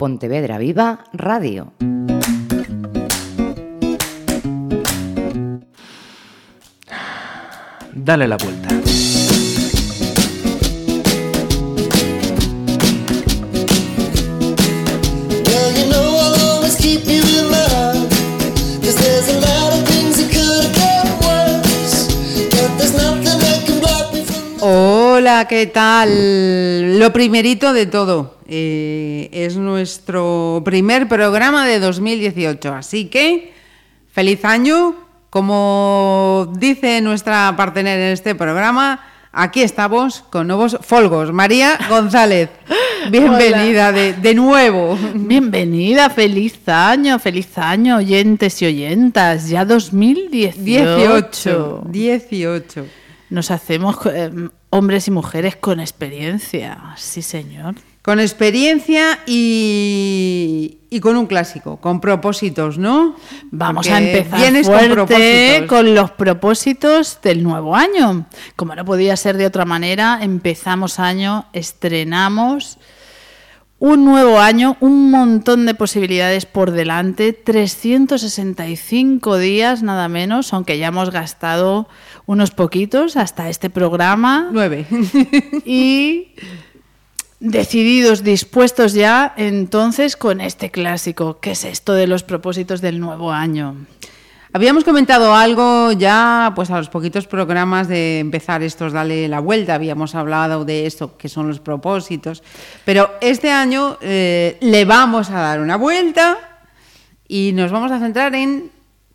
Pontevedra Viva Radio. Dale la vuelta. Hola, ¿qué tal? Lo primerito de todo, eh, es nuestro primer programa de 2018, así que feliz año, como dice nuestra partener en este programa, aquí estamos con nuevos folgos. María González, bienvenida de, de nuevo. Bienvenida, feliz año, feliz año, oyentes y oyentas. Ya 2018. 18, 18. Nos hacemos eh, hombres y mujeres con experiencia. Sí, señor. Con experiencia y, y con un clásico, con propósitos, ¿no? Vamos Porque a empezar vienes fuerte con los propósitos del nuevo año. Como no podía ser de otra manera, empezamos año, estrenamos un nuevo año, un montón de posibilidades por delante, 365 días nada menos, aunque ya hemos gastado unos poquitos hasta este programa Nueve. y decididos, dispuestos ya entonces con este clásico. ¿Qué es esto de los propósitos del nuevo año? Habíamos comentado algo ya, pues a los poquitos programas de empezar estos Dale la Vuelta, habíamos hablado de esto, que son los propósitos, pero este año eh, le vamos a dar una vuelta y nos vamos a centrar en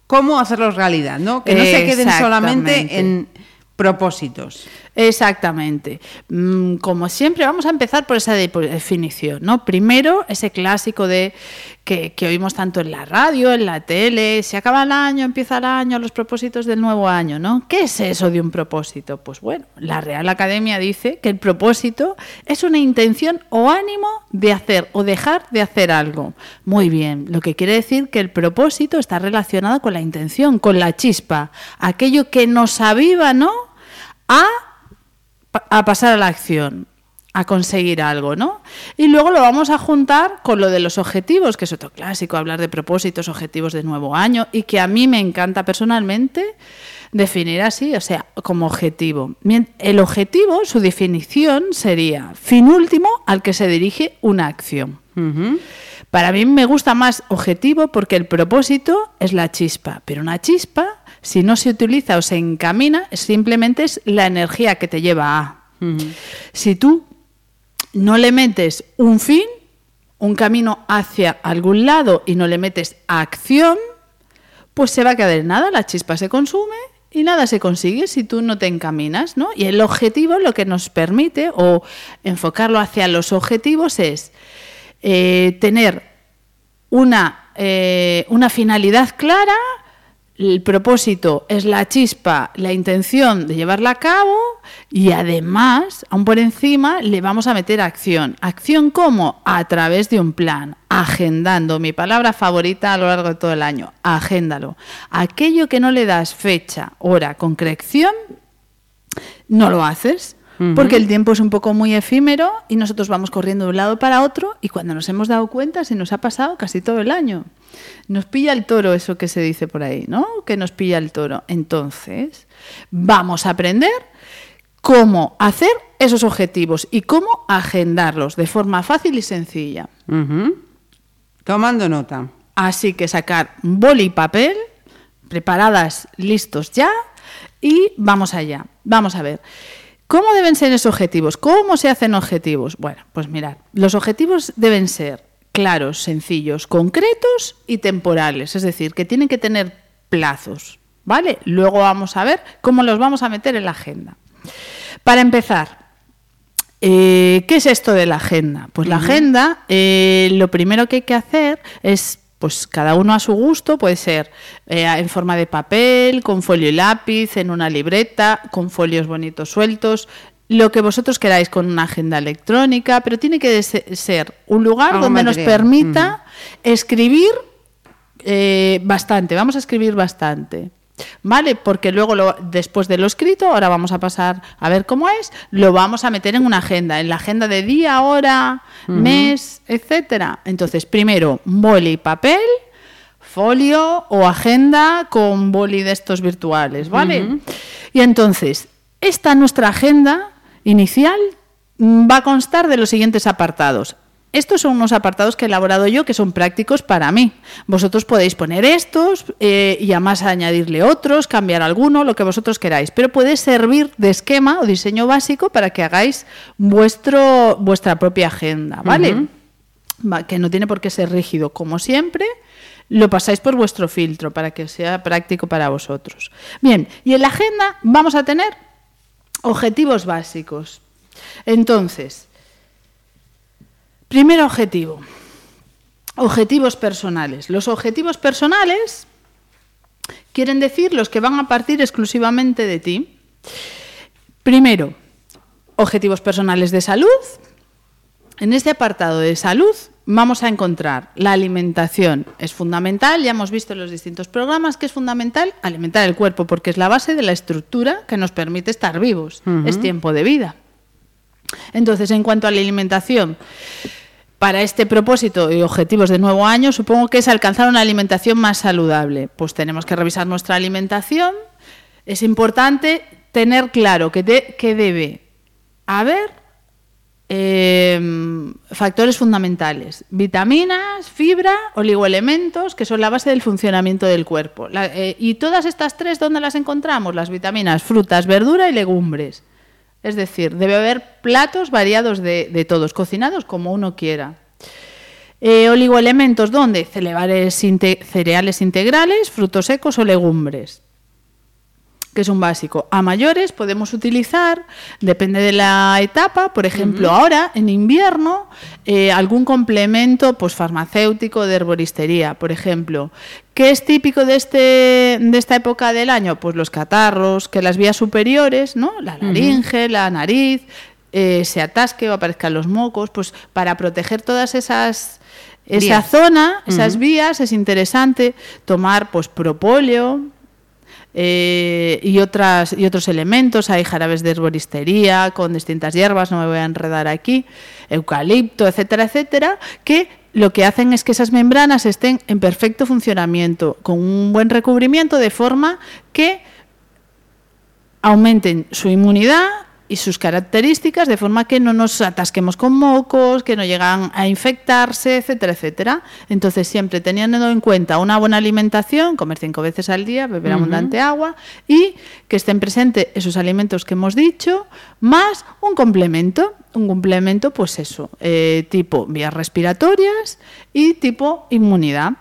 cómo hacerlos realidad, ¿no? Que no se queden solamente en propósitos. Exactamente. Mm, Como siempre, vamos a empezar por esa definición, ¿no? Primero, ese clásico de que, oímos tanto en la radio, en la tele, se acaba el año, empieza el año, los propósitos del nuevo año, ¿no? ¿Qué es eso de un propósito? Pues bueno, la Real Academia dice que el propósito es una intención o ánimo de hacer o dejar de hacer algo. Muy bien, lo que quiere decir que el propósito está relacionado con la intención, con la chispa, aquello que nos aviva, ¿no? A a pasar a la acción, a conseguir algo, ¿no? Y luego lo vamos a juntar con lo de los objetivos, que es otro clásico, hablar de propósitos, objetivos de nuevo año, y que a mí me encanta personalmente definir así, o sea, como objetivo. El objetivo, su definición sería fin último al que se dirige una acción. Para mí me gusta más objetivo porque el propósito es la chispa, pero una chispa, si no se utiliza o se encamina, simplemente es la energía que te lleva a. Si tú no le metes un fin, un camino hacia algún lado y no le metes acción, pues se va a quedar en nada, la chispa se consume y nada se consigue si tú no te encaminas, ¿no? Y el objetivo lo que nos permite, o enfocarlo hacia los objetivos, es eh, tener una, eh, una finalidad clara, el propósito es la chispa, la intención de llevarla a cabo y además, aún por encima, le vamos a meter acción. ¿Acción cómo? A través de un plan, agendando, mi palabra favorita a lo largo de todo el año, agéndalo. Aquello que no le das fecha, hora, concreción, no lo haces. Porque el tiempo es un poco muy efímero y nosotros vamos corriendo de un lado para otro y cuando nos hemos dado cuenta se nos ha pasado casi todo el año. Nos pilla el toro, eso que se dice por ahí, ¿no? Que nos pilla el toro. Entonces, vamos a aprender cómo hacer esos objetivos y cómo agendarlos de forma fácil y sencilla. Tomando nota. Así que sacar boli y papel, preparadas, listos ya, y vamos allá. Vamos a ver. ¿Cómo deben ser esos objetivos? ¿Cómo se hacen objetivos? Bueno, pues mirad, los objetivos deben ser claros, sencillos, concretos y temporales, es decir, que tienen que tener plazos, ¿vale? Luego vamos a ver cómo los vamos a meter en la agenda. Para empezar, eh, ¿Qué es esto de la agenda? Pues la agenda, eh, lo primero que hay que hacer es, pues cada uno a su gusto, puede ser eh, en forma de papel, con folio y lápiz, en una libreta, con folios bonitos sueltos, lo que vosotros queráis con una agenda electrónica, pero tiene que se- ser un lugar donde nos permita escribir eh, bastante, vamos a escribir bastante. ¿Vale? Porque luego, lo- después de lo escrito, ahora vamos a pasar a ver cómo es, lo vamos a meter en una agenda, en la agenda de día, hora, mes, etcétera. Entonces, primero, boli y papel, folio o agenda con boli de estos virtuales, ¿vale? Y entonces, esta nuestra agenda inicial va a constar de los siguientes apartados. Estos son unos apartados que he elaborado yo que son prácticos para mí. Vosotros podéis poner estos eh, y además añadirle otros, cambiar alguno, lo que vosotros queráis. Pero puede servir de esquema o diseño básico para que hagáis vuestro, vuestra propia agenda, ¿vale? Va, que no tiene por qué ser rígido, como siempre. Lo pasáis por vuestro filtro para que sea práctico para vosotros. Bien, y en la agenda vamos a tener objetivos básicos. Entonces, primer objetivo, objetivos personales. Los objetivos personales quieren decir los que van a partir exclusivamente de ti. Primero, objetivos personales de salud. En este apartado de salud vamos a encontrar la alimentación. Es fundamental, ya hemos visto en los distintos programas que es fundamental alimentar el cuerpo porque es la base de la estructura que nos permite estar vivos. Es tiempo de vida. Entonces, en cuanto a la alimentación, para este propósito y objetivos de nuevo año, supongo que es alcanzar una alimentación más saludable. Pues tenemos que revisar nuestra alimentación. Es importante tener claro que, de- que debe haber eh, factores fundamentales, vitaminas, fibra, oligoelementos, que son la base del funcionamiento del cuerpo. Eh, y todas estas tres, ¿dónde las encontramos? Las vitaminas, frutas, verdura y legumbres. Es decir, debe haber platos variados de, todos, cocinados como uno quiera. Eh, oligoelementos, ¿dónde? Cereales integrales, frutos secos o legumbres que es un básico. A mayores podemos utilizar, depende de la etapa, por ejemplo, ahora en invierno, eh, algún complemento pues, farmacéutico de herboristería, por ejemplo. ¿Qué es típico de, este, de esta época del año? Pues los catarros, que las vías superiores, ¿no? la laringe, la nariz, eh, se atasque o aparezcan los mocos, pues para proteger todas esas... Esa Vías. zona, esas vías, es interesante tomar pues propóleo, eh, y, otras, y otros elementos. Hay jarabes de herboristería con distintas hierbas, no me voy a enredar aquí, eucalipto, etcétera, etcétera, que lo que hacen es que esas membranas estén en perfecto funcionamiento, con un buen recubrimiento, de forma que aumenten su inmunidad y sus características de forma que no nos atasquemos con mocos, que no llegan a infectarse, etcétera, etcétera. Entonces, siempre teniendo en cuenta una buena alimentación, comer cinco veces al día, beber abundante agua y que estén presentes esos alimentos que hemos dicho, más un complemento, un complemento, pues eso, eh, tipo vías respiratorias y tipo inmunidad.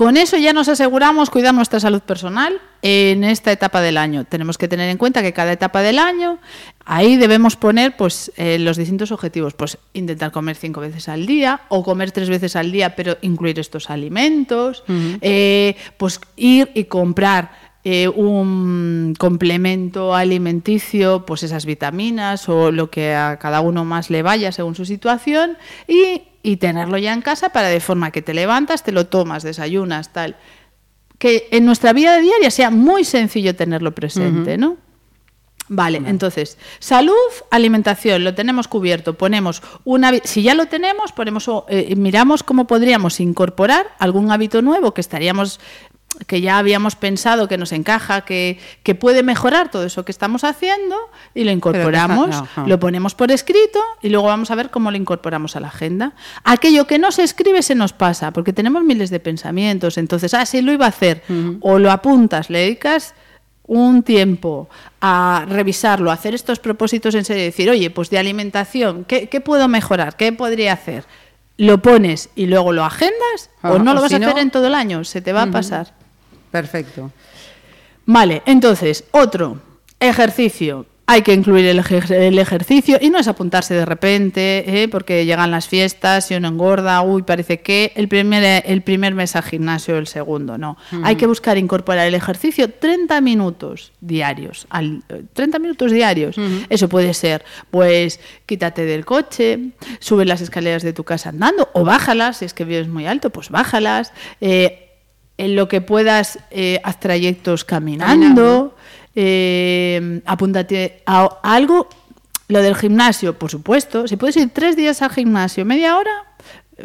Con eso ya nos aseguramos cuidar nuestra salud personal en esta etapa del año. Tenemos que tener en cuenta que cada etapa del año, ahí debemos poner pues, eh, los distintos objetivos. Pues intentar comer cinco veces al día o comer tres veces al día, pero incluir estos alimentos. Eh, pues ir y comprar eh, un complemento alimenticio, pues esas vitaminas o lo que a cada uno más le vaya según su situación y, y tenerlo ya en casa para de forma que te levantas, te lo tomas, desayunas, tal. Que en nuestra vida diaria sea muy sencillo tenerlo presente, ¿no? Vale, entonces, salud, alimentación, lo tenemos cubierto. Ponemos una, si ya lo tenemos, ponemos, o, eh, miramos cómo podríamos incorporar algún hábito nuevo que estaríamos que ya habíamos pensado que nos encaja, que, que puede mejorar todo eso que estamos haciendo y lo incorporamos, lo ponemos por escrito y luego vamos a ver cómo lo incorporamos a la agenda. Aquello que no se escribe se nos pasa, porque tenemos miles de pensamientos, entonces, ah, sí lo iba a hacer, o lo apuntas, le dedicas un tiempo a revisarlo, a hacer estos propósitos en serio decir, oye, pues de alimentación, ¿qué, qué puedo mejorar? ¿Qué podría hacer? Lo pones y luego lo agendas Ah, o no lo vas si a hacer no- en todo el año, se te va a pasar. Perfecto. Vale, entonces, otro, ejercicio. Hay que incluir el, el ejercicio y no es apuntarse de repente, ¿eh? porque llegan las fiestas y uno engorda, uy, parece que el primer, el primer mes al gimnasio, el segundo, no. Hay que buscar incorporar el ejercicio 30 minutos diarios, al, eh, 30 minutos diarios. Eso puede ser, pues, quítate del coche, sube las escaleras de tu casa andando o bájalas, si es que vives muy alto, pues bájalas. eh, en lo que puedas, eh, haz trayectos caminando, eh, apúntate a, a algo. Lo del gimnasio, por supuesto. Si puedes ir tres días al gimnasio, media hora,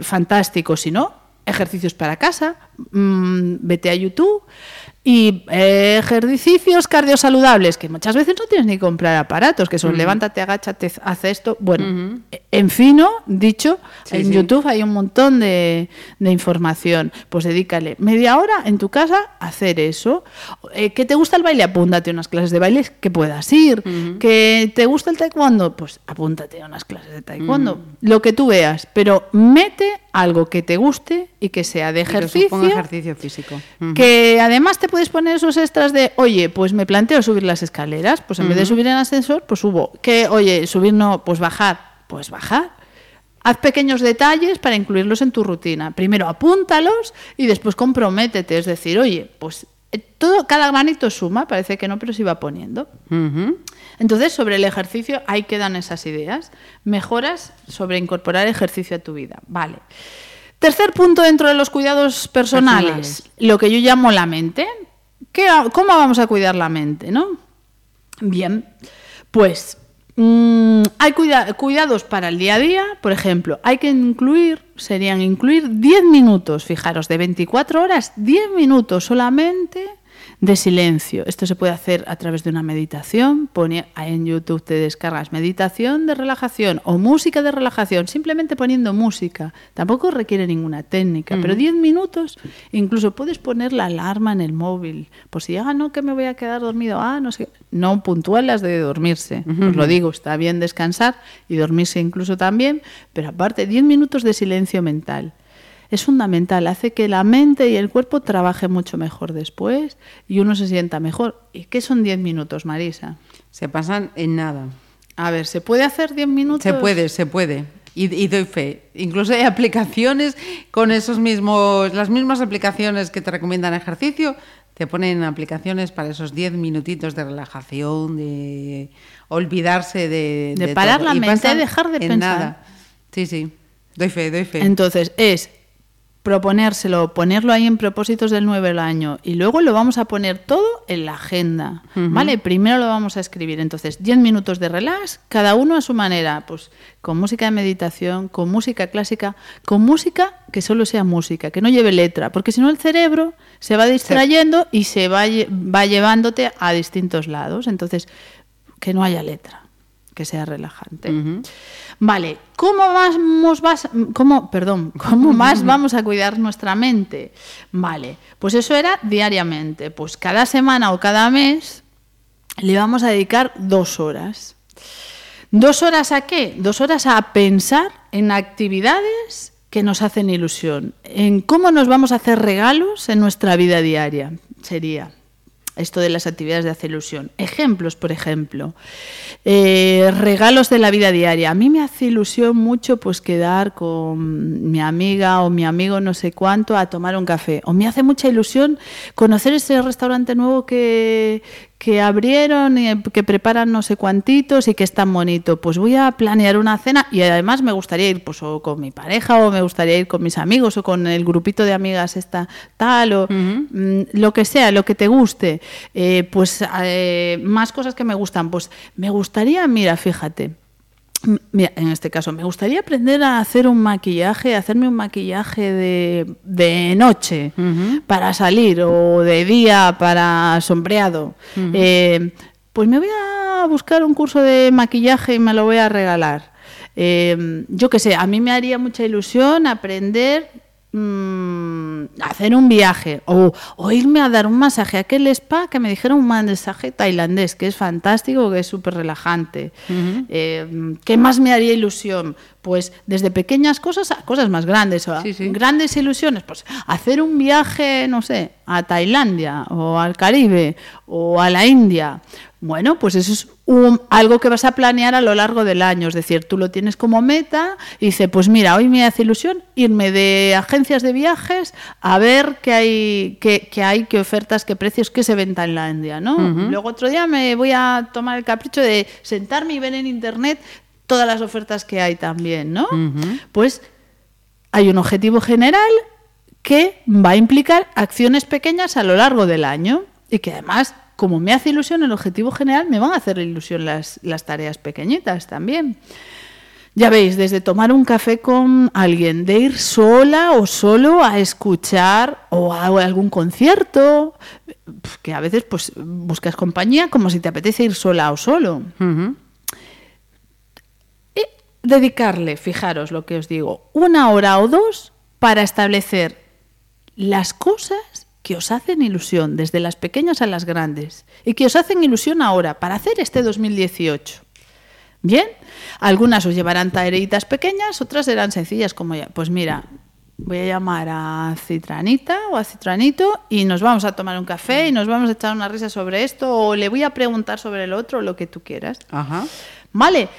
fantástico. Si no, ejercicios para casa, mm, vete a YouTube. Y eh, ejercicios cardiosaludables, que muchas veces no tienes ni que comprar aparatos, que son levántate, agáchate, haz esto. Bueno, en fino, dicho, Sí, en sí. YouTube hay un montón de, de información. Pues dedícale media hora en tu casa a hacer eso. Eh, ¿Que te gusta el baile? Apúntate a unas clases de baile que puedas ir. ¿Que te gusta el taekwondo? Pues apúntate a unas clases de taekwondo. Lo que tú veas, pero mete algo que te guste y que sea de Y que ejercicio. ejercicio físico. Que además te puedes poner esos extras de, oye, pues me planteo subir las escaleras, pues en vez de subir en ascensor, pues subo. Que, oye, subir no, pues bajar, pues bajar. Haz pequeños detalles para incluirlos en tu rutina. Primero apúntalos y después comprométete. Es decir, oye, pues eh, todo, cada granito suma, parece que no, pero se va poniendo. Entonces, sobre el ejercicio, ahí quedan esas ideas. Mejoras sobre incorporar ejercicio a tu vida. Vale. Tercer punto dentro de los cuidados personales, Personales. lo que yo llamo la mente. ¿Qué, ¿Cómo vamos a cuidar la mente, no? Bien, pues mm, hay cuida- cuidados para el día a día, por ejemplo, hay que incluir, serían incluir 10 minutos, fijaros, de 24 horas, 10 minutos solamente de silencio. Esto se puede hacer a través de una meditación, pone, en YouTube te descargas meditación de relajación o música de relajación, simplemente poniendo música. Tampoco requiere ninguna técnica, pero 10 minutos, incluso puedes poner la alarma en el móvil, por si, ah, no, que me voy a quedar dormido, ah, no sé, no puntual las de dormirse, os lo digo, está bien descansar y dormirse incluso también, pero aparte 10 minutos de silencio mental. Es fundamental, hace que la mente y el cuerpo trabajen mucho mejor después y uno se sienta mejor. ¿Y qué son 10 minutos, Marisa? Se pasan en nada. A ver, ¿se puede hacer 10 minutos? Se puede, se puede. Y, y doy fe. Incluso hay aplicaciones con esos mismos, las mismas aplicaciones que te recomiendan ejercicio, te ponen aplicaciones para esos 10 minutitos de relajación, de olvidarse de... De parar todo. la Y mente, dejar de en pensar. nada. Sí, sí. Doy fe, doy fe. Entonces, es proponérselo, ponerlo ahí en propósitos del nuevo del año y luego lo vamos a poner todo en la agenda, ¿vale? Primero lo vamos a escribir, entonces 10 minutos de relax, cada uno a su manera, pues con música de meditación, con música clásica, con música que solo sea música, que no lleve letra, porque si no el cerebro se va distrayendo y se va, va llevándote a distintos lados, entonces que no haya letra, que sea relajante. Vale, ¿cómo más, vas- cómo, perdón, ¿cómo más vamos a cuidar nuestra mente? Vale, pues eso era diariamente. Pues cada semana o cada mes le vamos a dedicar dos horas. ¿Dos horas a qué? Dos horas a pensar en actividades que nos hacen ilusión, en cómo nos vamos a hacer regalos en nuestra vida diaria. Sería esto de las actividades de hacer ilusión. Ejemplos, por ejemplo, eh, regalos de la vida diaria. A mí me hace ilusión mucho pues quedar con mi amiga o mi amigo no sé cuánto a tomar un café. O me hace mucha ilusión conocer ese restaurante nuevo que, que abrieron y que preparan no sé cuantitos y que es tan bonito. Pues voy a planear una cena y además me gustaría ir pues o con mi pareja o me gustaría ir con mis amigos o con el grupito de amigas esta tal o mm, lo que sea, lo que te guste. Eh, pues eh, más cosas que me gustan. Pues me gustaría, mira, fíjate. Mira, en este caso, me gustaría aprender a hacer un maquillaje, hacerme un maquillaje de, de noche para salir o de día para sombreado. Eh, pues me voy a buscar un curso de maquillaje y me lo voy a regalar. Eh, yo qué sé, a mí me haría mucha ilusión aprender mm, hacer un viaje o, o irme a dar un masaje a aquel spa que me dijeron un masaje tailandés que es fantástico, que es súper relajante. Eh, ¿Qué más me haría ilusión? Pues desde pequeñas cosas a cosas más grandes. o a Sí, sí. Grandes ilusiones, pues hacer un viaje, no sé, a Tailandia o al Caribe o a la India. Bueno, pues eso es un- algo que vas a planear a lo largo del año. Es decir, tú lo tienes como meta y dices, pues mira, hoy me hace ilusión irme de agencias de viajes a ver qué hay, qué, qué hay, qué ofertas, qué precios, qué se ven en Tailandia, ¿no? Luego otro día me voy a tomar el capricho de sentarme y ver en internet todas las ofertas que hay también, ¿no? Pues hay un objetivo general que va a implicar acciones pequeñas a lo largo del año y que además, como me hace ilusión el objetivo general, me van a hacer ilusión las, las tareas pequeñitas también. Ya veis, desde tomar un café con alguien, de ir sola o solo a escuchar o a algún concierto, que a veces pues buscas compañía como si te apetece ir sola o solo. Dedicarle, fijaros lo que os digo, una hora o dos para establecer las cosas que os hacen ilusión, desde las pequeñas a las grandes, y que os hacen ilusión ahora, para hacer este 2018. Bien, algunas os llevarán tareitas pequeñas, otras serán sencillas, como ya, pues mira, voy a llamar a Citranita o a Citranito y nos vamos a tomar un café y nos vamos a echar una risa sobre esto o le voy a preguntar sobre el otro, lo que tú quieras. Ajá. Vale,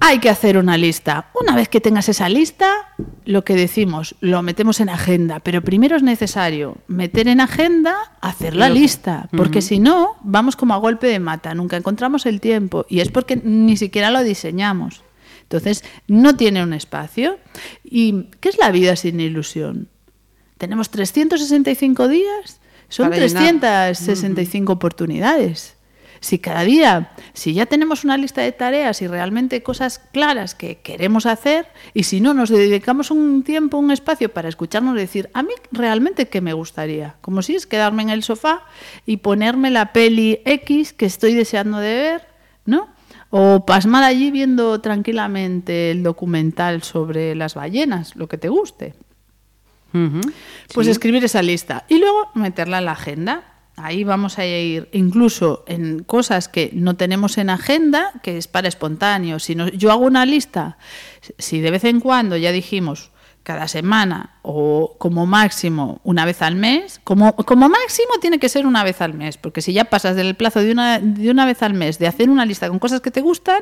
hay que hacer una lista. Una vez que tengas esa lista, lo que decimos, lo metemos en agenda, pero primero es necesario meter en agenda, hacer la lista, porque si no, vamos como a golpe de mata, nunca encontramos el tiempo y es porque ni siquiera lo diseñamos. Entonces, no tiene un espacio. ¿Y qué es la vida sin ilusión? Tenemos 365 días, son Para llenar. 365 oportunidades. Si cada día, si ya tenemos una lista de tareas y realmente cosas claras que queremos hacer, y si no nos dedicamos un tiempo, un espacio para escucharnos decir, a mí realmente qué me gustaría, como si es quedarme en el sofá y ponerme la peli X que estoy deseando de ver, ¿no? O pasmar allí viendo tranquilamente el documental sobre las ballenas, lo que te guste. Pues Sí. escribir esa lista y luego meterla en la agenda. Ahí vamos a ir incluso en cosas que no tenemos en agenda, que es para espontáneo. Si no- yo hago una lista, si de vez en cuando ya dijimos cada semana o como máximo una vez al mes, como, como máximo tiene que ser una vez al mes, porque si ya pasas del plazo de una, de una vez al mes de hacer una lista con cosas que te gustan,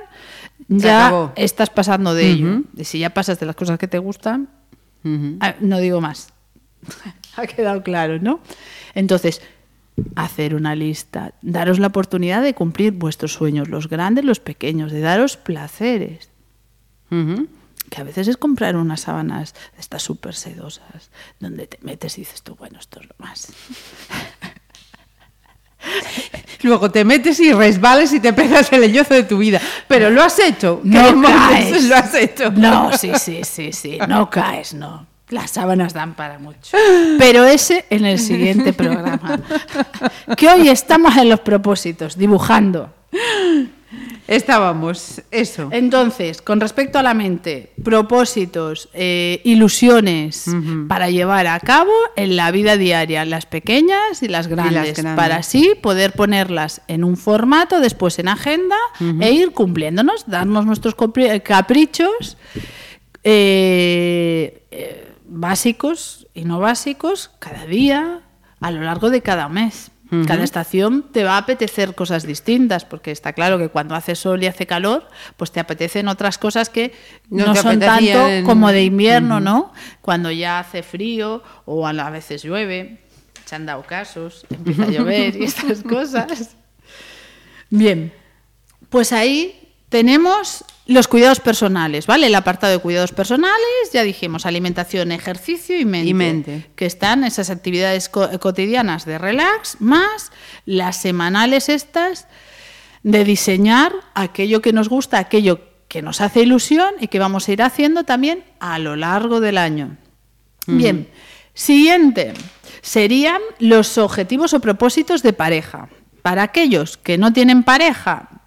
ya acabó. estás pasando de ello. Y si ya pasas de las cosas que te gustan. Ah, no digo más. ha quedado claro, ¿no? Entonces, hacer una lista, daros la oportunidad de cumplir vuestros sueños, los grandes, los pequeños, de daros placeres. Que a veces es comprar unas sábanas de estas súper sedosas, donde te metes y dices tú, bueno, esto es lo más. Luego te metes y resbales y te pegas el leñozo de tu vida. Pero lo has hecho. No caes. Lo has hecho. No, sí, sí, sí, sí, no caes, no. Las sábanas dan para mucho. Pero ese en el siguiente programa. Que hoy estamos en los propósitos, dibujando. Estábamos, eso. Entonces, con respecto a la mente, propósitos, eh, ilusiones para llevar a cabo en la vida diaria, las pequeñas y las grandes, grandes. para así poder ponerlas en un formato, después en agenda e ir cumpliéndonos, darnos nuestros caprichos eh, eh, básicos y no básicos cada día a lo largo de cada mes. Cada estación te va a apetecer cosas distintas, porque está claro que cuando hace sol y hace calor, pues te apetecen otras cosas que No son tanto como de invierno, ¿no? Cuando ya hace frío o a veces llueve, se han dado casos, empieza a llover y estas cosas. Bien, pues ahí tenemos los cuidados personales, ¿vale? El apartado de cuidados personales, ya dijimos, alimentación, ejercicio y mente. Y mente. Que están esas actividades co- cotidianas de relax, más las semanales estas de diseñar aquello que nos gusta, aquello que nos hace ilusión y que vamos a ir haciendo también a lo largo del año. Bien, siguiente serían los objetivos o propósitos de pareja. Para aquellos que no tienen pareja,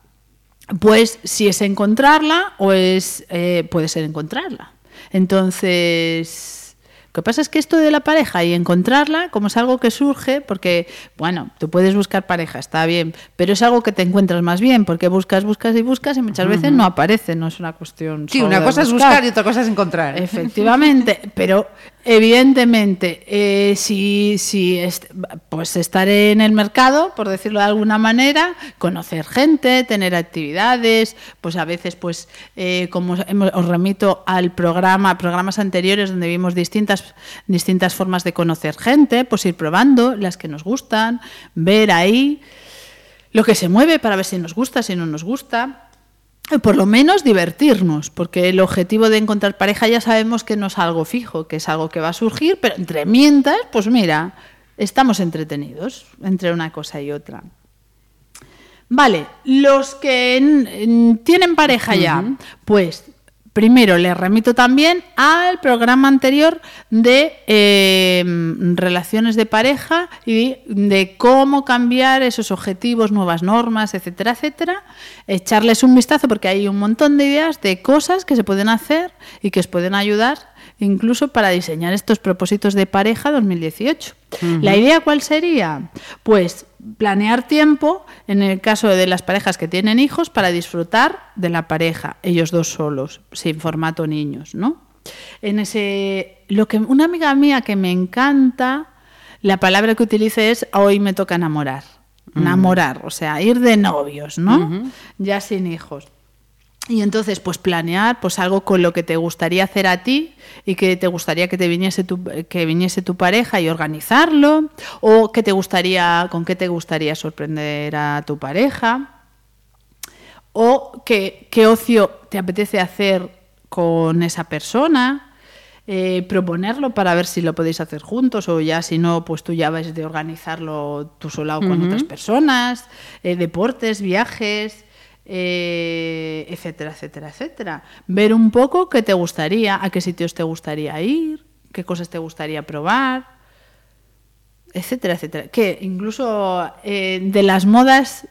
pues si es encontrarla o es eh, puede ser encontrarla. Entonces, lo que pasa es que esto de la pareja y encontrarla, como es algo que surge, porque, bueno, tú puedes buscar pareja, está bien, pero es algo que te encuentras más bien, porque buscas, buscas y buscas y muchas veces no aparece, no es una cuestión. Sí, solo una cosa es buscar y otra cosa es encontrar. Efectivamente, pero evidentemente, eh, si, si est- pues estar en el mercado, por decirlo de alguna manera, conocer gente, tener actividades, pues a veces, pues eh, como hemos- os remito al programa, programas anteriores donde vimos distintas, distintas formas de conocer gente, pues ir probando las que nos gustan, ver ahí lo que se mueve para ver si nos gusta, si no nos gusta. por lo menos divertirnos, porque el objetivo de encontrar pareja ya sabemos que no es algo fijo, que es algo que va a surgir, pero entre mientras, pues mira, estamos entretenidos entre una cosa y otra. Vale, los que tienen pareja ya, pues primero les remito también al programa anterior de eh, relaciones de pareja y de cómo cambiar esos objetivos, nuevas normas, etcétera, etcétera. Echarles un vistazo porque hay un montón de ideas de cosas que se pueden hacer y que os pueden ayudar incluso para diseñar estos propósitos de pareja 2018. ¿La idea cuál sería? Pues planear tiempo, en el caso de las parejas que tienen hijos, para disfrutar de la pareja, ellos dos solos, sin formato niños, ¿no? En ese lo que una amiga mía que me encanta, la palabra que utilice es hoy me toca enamorar. Enamorar, o sea, ir de novios, ¿no? Ya sin hijos. Y entonces, pues planear pues algo con lo que te gustaría hacer a ti y que te gustaría que te viniese tu, que viniese tu pareja y organizarlo, o que te gustaría, con qué te gustaría sorprender a tu pareja, o qué, qué ocio te apetece hacer con esa persona, eh, proponerlo para ver si lo podéis hacer juntos o ya si no, pues tú ya vas de organizarlo tú sola o con otras personas, eh, deportes, viajes, eh, etcétera, etcétera, etcétera. Ver un poco qué te gustaría, a qué sitios te gustaría ir, qué cosas te gustaría probar, etcétera, etcétera. Que incluso eh, de las modas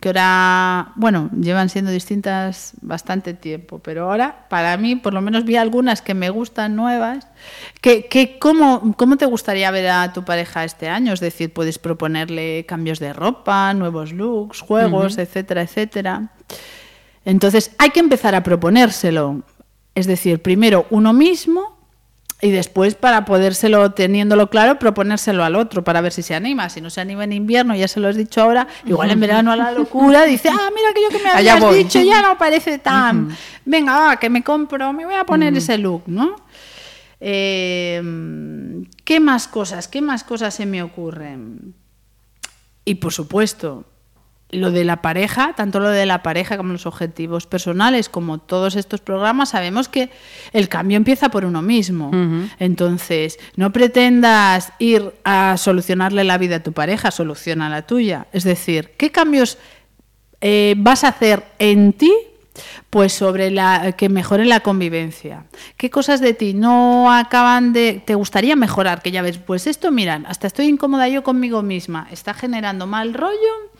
que ahora, bueno, llevan siendo distintas bastante tiempo, pero ahora para mí por lo menos vi algunas que me gustan nuevas. Que, que ¿cómo, ¿Cómo te gustaría ver a tu pareja este año? Es decir, puedes proponerle cambios de ropa, nuevos looks, juegos, etcétera, etcétera. Entonces hay que empezar a proponérselo. Es decir, primero uno mismo y después para podérselo, teniéndolo claro, proponérselo al otro para ver si se anima. Si no se anima en invierno, ya se lo has dicho ahora, igual en verano a la locura dice, ah, mira que yo que me habías voy. dicho ya no parece tan... Venga, va, que me compro, me voy a poner ese look, ¿no? Eh, ¿Qué más cosas? ¿Qué más cosas se me ocurren? Y por supuesto, lo de la pareja, tanto lo de la pareja como los objetivos personales, como todos estos programas, sabemos que el cambio empieza por uno mismo. Entonces, no pretendas ir a solucionarle la vida a tu pareja, soluciona la tuya. Es decir, ¿qué cambios eh, vas a hacer en ti? Pues sobre la que mejore la convivencia. ¿Qué cosas de ti no acaban de te gustaría mejorar? Que ya ves, pues esto, miran, hasta estoy incómoda yo conmigo misma, está generando mal rollo.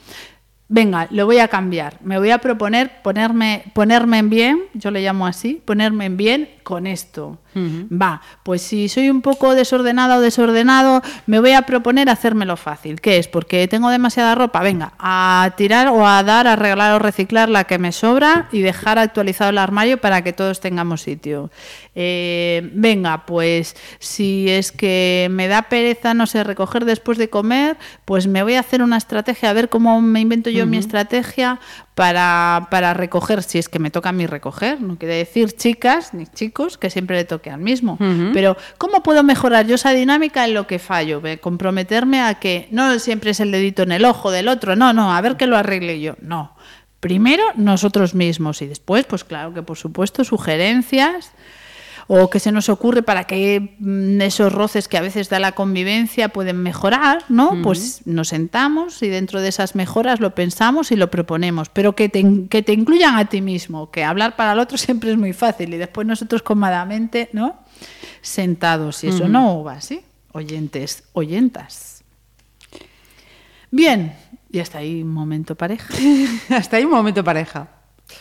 Venga, lo voy a cambiar. Me voy a proponer ponerme, ponerme en bien, yo le llamo así, ponerme en bien con esto. Va, pues si soy un poco desordenada o desordenado, me voy a proponer hacérmelo fácil. ¿Qué es? Porque tengo demasiada ropa. Venga, a tirar o a dar, a arreglar o reciclar la que me sobra y dejar actualizado el armario para que todos tengamos sitio. Eh, venga, pues si es que me da pereza, no sé, recoger después de comer, pues me voy a hacer una estrategia, a ver cómo me invento yo mi estrategia para, para recoger, si es que me toca a mí recoger. No quiere decir chicas ni chicos que siempre le toque al mismo. Pero ¿cómo puedo mejorar yo esa dinámica en lo que fallo? Comprometerme a que no siempre es el dedito en el ojo del otro, no, no, a ver que lo arregle yo. No. Primero nosotros mismos y después, pues claro que por supuesto, sugerencias o que se nos ocurre para que mm, esos roces que a veces da la convivencia pueden mejorar, ¿no? Pues nos sentamos y dentro de esas mejoras lo pensamos y lo proponemos, pero que te, in- que te incluyan a ti mismo, que hablar para el otro siempre es muy fácil y después nosotros cómodamente, ¿no? Sentados y eso no va así, oyentes, oyentas. Bien, y hasta ahí un momento pareja. Hasta ahí un momento pareja.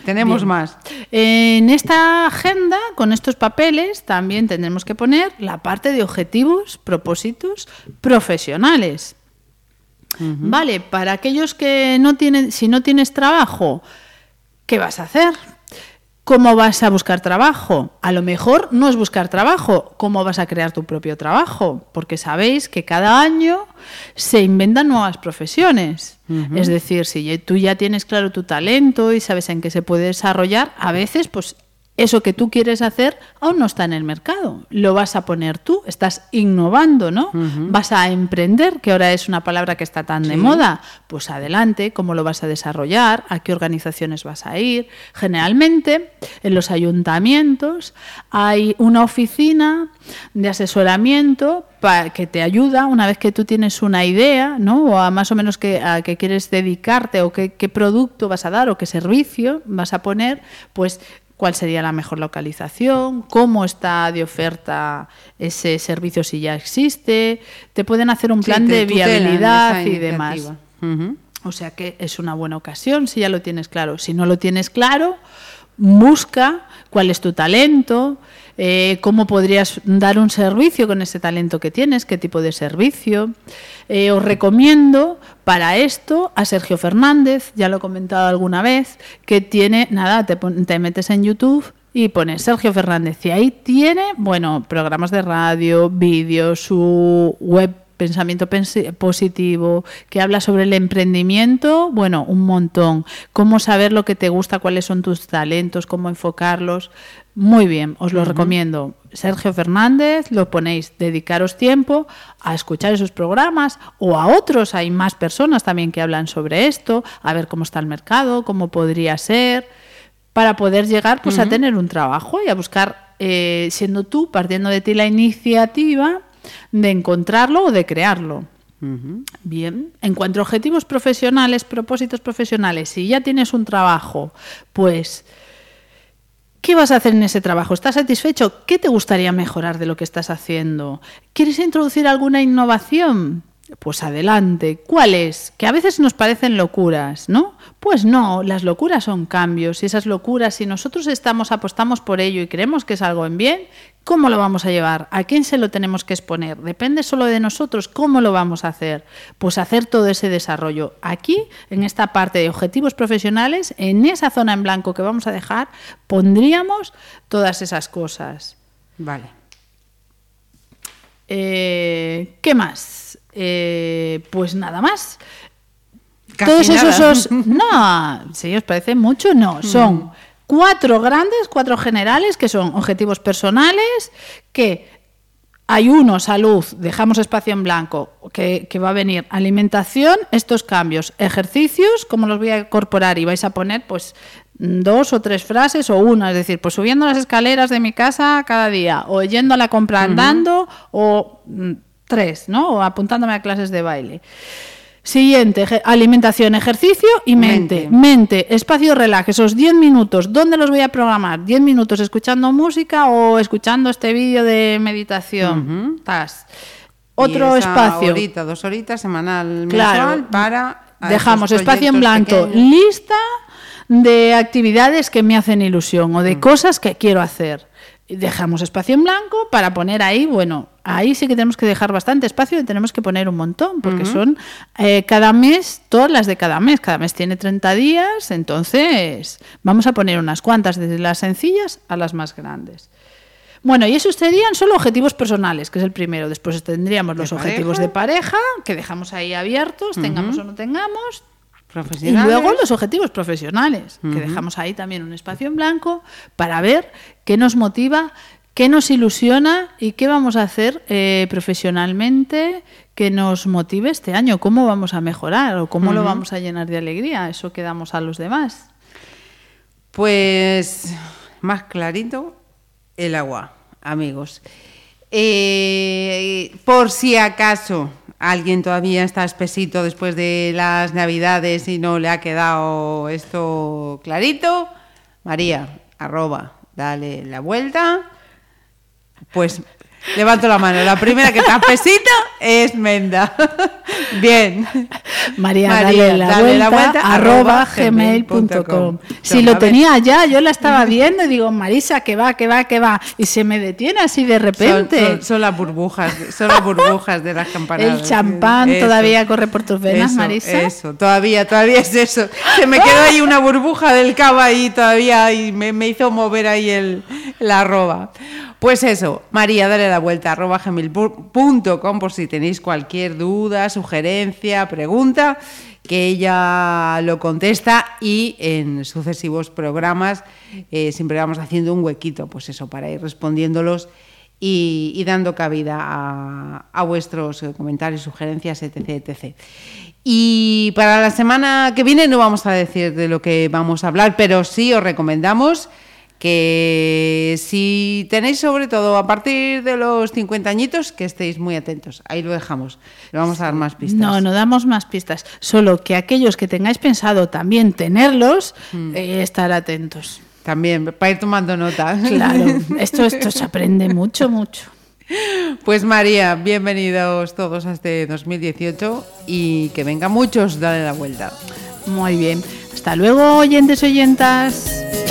Tenemos Bien. más. En esta agenda, con estos papeles, también tendremos que poner la parte de objetivos, propósitos profesionales. Vale, para aquellos que no tienen, si no tienes trabajo, ¿qué vas a hacer? ¿Cómo vas a buscar trabajo? A lo mejor no es buscar trabajo, ¿cómo vas a crear tu propio trabajo? Porque sabéis que cada año se inventan nuevas profesiones. Es decir, si tú ya tienes claro tu talento y sabes en qué se puede desarrollar, a veces pues eso que tú quieres hacer aún no está en el mercado. Lo vas a poner tú, estás innovando, ¿no? Vas a emprender, que ahora es una palabra que está tan de moda. Pues adelante, ¿cómo lo vas a desarrollar? ¿A qué organizaciones vas a ir? Generalmente, en los ayuntamientos hay una oficina de asesoramiento que te ayuda una vez que tú tienes una idea, ¿no? O a más o menos que, a qué quieres dedicarte o qué, qué producto vas a dar o qué servicio vas a poner, pues cuál sería la mejor localización, cómo está de oferta ese servicio si ya existe, te pueden hacer un plan de viabilidad y demás. O sea que es una buena ocasión si ya lo tienes claro. Si no lo tienes claro, busca cuál es tu talento, eh, cómo podrías dar un servicio con ese talento que tienes, qué tipo de servicio. Eh, os recomiendo para esto a Sergio Fernández, ya lo he comentado alguna vez, que tiene, nada, te, te metes en YouTube y pones Sergio Fernández y ahí tiene, bueno, programas de radio, vídeos, su web pensamiento positivo, que habla sobre el emprendimiento, bueno, un montón. Cómo saber lo que te gusta, cuáles son tus talentos, cómo enfocarlos. Muy bien, os lo recomiendo. Sergio Fernández, lo ponéis, dedicaros tiempo a escuchar esos programas o a otros, hay más personas también que hablan sobre esto, a ver cómo está el mercado, cómo podría ser, para poder llegar pues a tener un trabajo y a buscar, eh, siendo tú, partiendo de ti la iniciativa, de encontrarlo o de crearlo. Bien, en cuanto a objetivos profesionales, propósitos profesionales, si ya tienes un trabajo, pues, ¿qué vas a hacer en ese trabajo? ¿Estás satisfecho? ¿Qué te gustaría mejorar de lo que estás haciendo? ¿Quieres introducir alguna innovación? Pues adelante. ¿Cuáles? Que a veces nos parecen locuras, ¿no? Pues no, las locuras son cambios y esas locuras, si nosotros estamos, apostamos por ello y creemos que es algo en bien, ¿cómo lo vamos a llevar? ¿A quién se lo tenemos que exponer? Depende solo de nosotros, ¿cómo lo vamos a hacer? Pues hacer todo ese desarrollo. Aquí, en esta parte de objetivos profesionales, en esa zona en blanco que vamos a dejar, pondríamos todas esas cosas. Vale. Eh, ¿Qué más? Eh, pues nada más. Casi Todos esos nada. os- no, si os parece mucho, no, son cuatro grandes, cuatro generales que son objetivos personales que hay uno, salud, dejamos espacio en blanco, que, que va a venir alimentación, estos cambios, ejercicios, cómo los voy a incorporar y vais a poner pues dos o tres frases o una, es decir, pues subiendo las escaleras de mi casa cada día, o yendo a la compra andando, o mm, tres, ¿no? O apuntándome a clases de baile. Siguiente, alimentación, ejercicio y mente. Mente. Mente, espacio relax, esos 10 minutos, ¿dónde los voy a programar? 10 minutos escuchando música o escuchando este vídeo de meditación. Tas. Otro Y esa espacio. Horita, dos horitas semanal Claro. mensual para. a Dejamos espacio en blanco, pequeños. lista de actividades que me hacen ilusión o de cosas que quiero hacer. Dejamos espacio en blanco para poner ahí, bueno, ahí sí que tenemos que dejar bastante espacio y tenemos que poner un montón, porque son eh, cada mes, todas las de cada mes, cada mes tiene 30 días, entonces vamos a poner unas cuantas, desde las sencillas a las más grandes. Bueno, y esos serían solo objetivos personales, que es el primero. Después tendríamos los objetivos de pareja, que dejamos ahí abiertos, tengamos o no tengamos. Y luego los objetivos profesionales, que dejamos ahí también un espacio en blanco para ver qué nos motiva, qué nos ilusiona y qué vamos a hacer eh, profesionalmente que nos motive este año, cómo vamos a mejorar o cómo lo vamos a llenar de alegría, eso que damos a los demás. Pues más clarito el agua, amigos. Eh, por si acaso alguien todavía está espesito después de las navidades y no le ha quedado esto clarito, María, arroba, dale la vuelta. Pues levanto la mano. La primera que está espesita es Menda. Bien. María, María, dale la dale vuelta, la vuelta, arroba gmail.com. Si lo tenía ya, yo la estaba viendo y digo, Marisa, que va, que va, que va. Y se me detiene así de Son, repente. son- son las burbujas, son las burbujas de las campanadas. El champán Eso, todavía corre por tus venas, eso, Marisa. Eso, todavía, todavía es eso. Se me quedó ahí una burbuja del cava ahí todavía y me, me hizo mover ahí el, la arroba. Pues eso, María, dale la vuelta, arroba gmail.com por si tenéis cualquier duda, sugerencia pregunta, que ella lo contesta y en sucesivos programas eh, siempre vamos haciendo un huequito, pues eso, para ir respondiéndolos y, dando cabida a, a vuestros eh, comentarios, sugerencias, etc, etc. Y para la semana que viene no vamos a decir de lo que vamos a hablar, pero sí os recomendamos que si tenéis sobre todo a partir de los 50 añitos, que estéis muy atentos. Ahí lo dejamos. Le vamos a dar más pistas. No, no damos más pistas. Solo que aquellos que tengáis pensado también tenerlos, eh, estar atentos. También, para ir tomando nota. Claro, esto, esto se aprende mucho, mucho. Pues María, bienvenidos todos a este 2018 y que venga muchos, dale la vuelta. Muy bien. Hasta luego, oyentes, oyentas.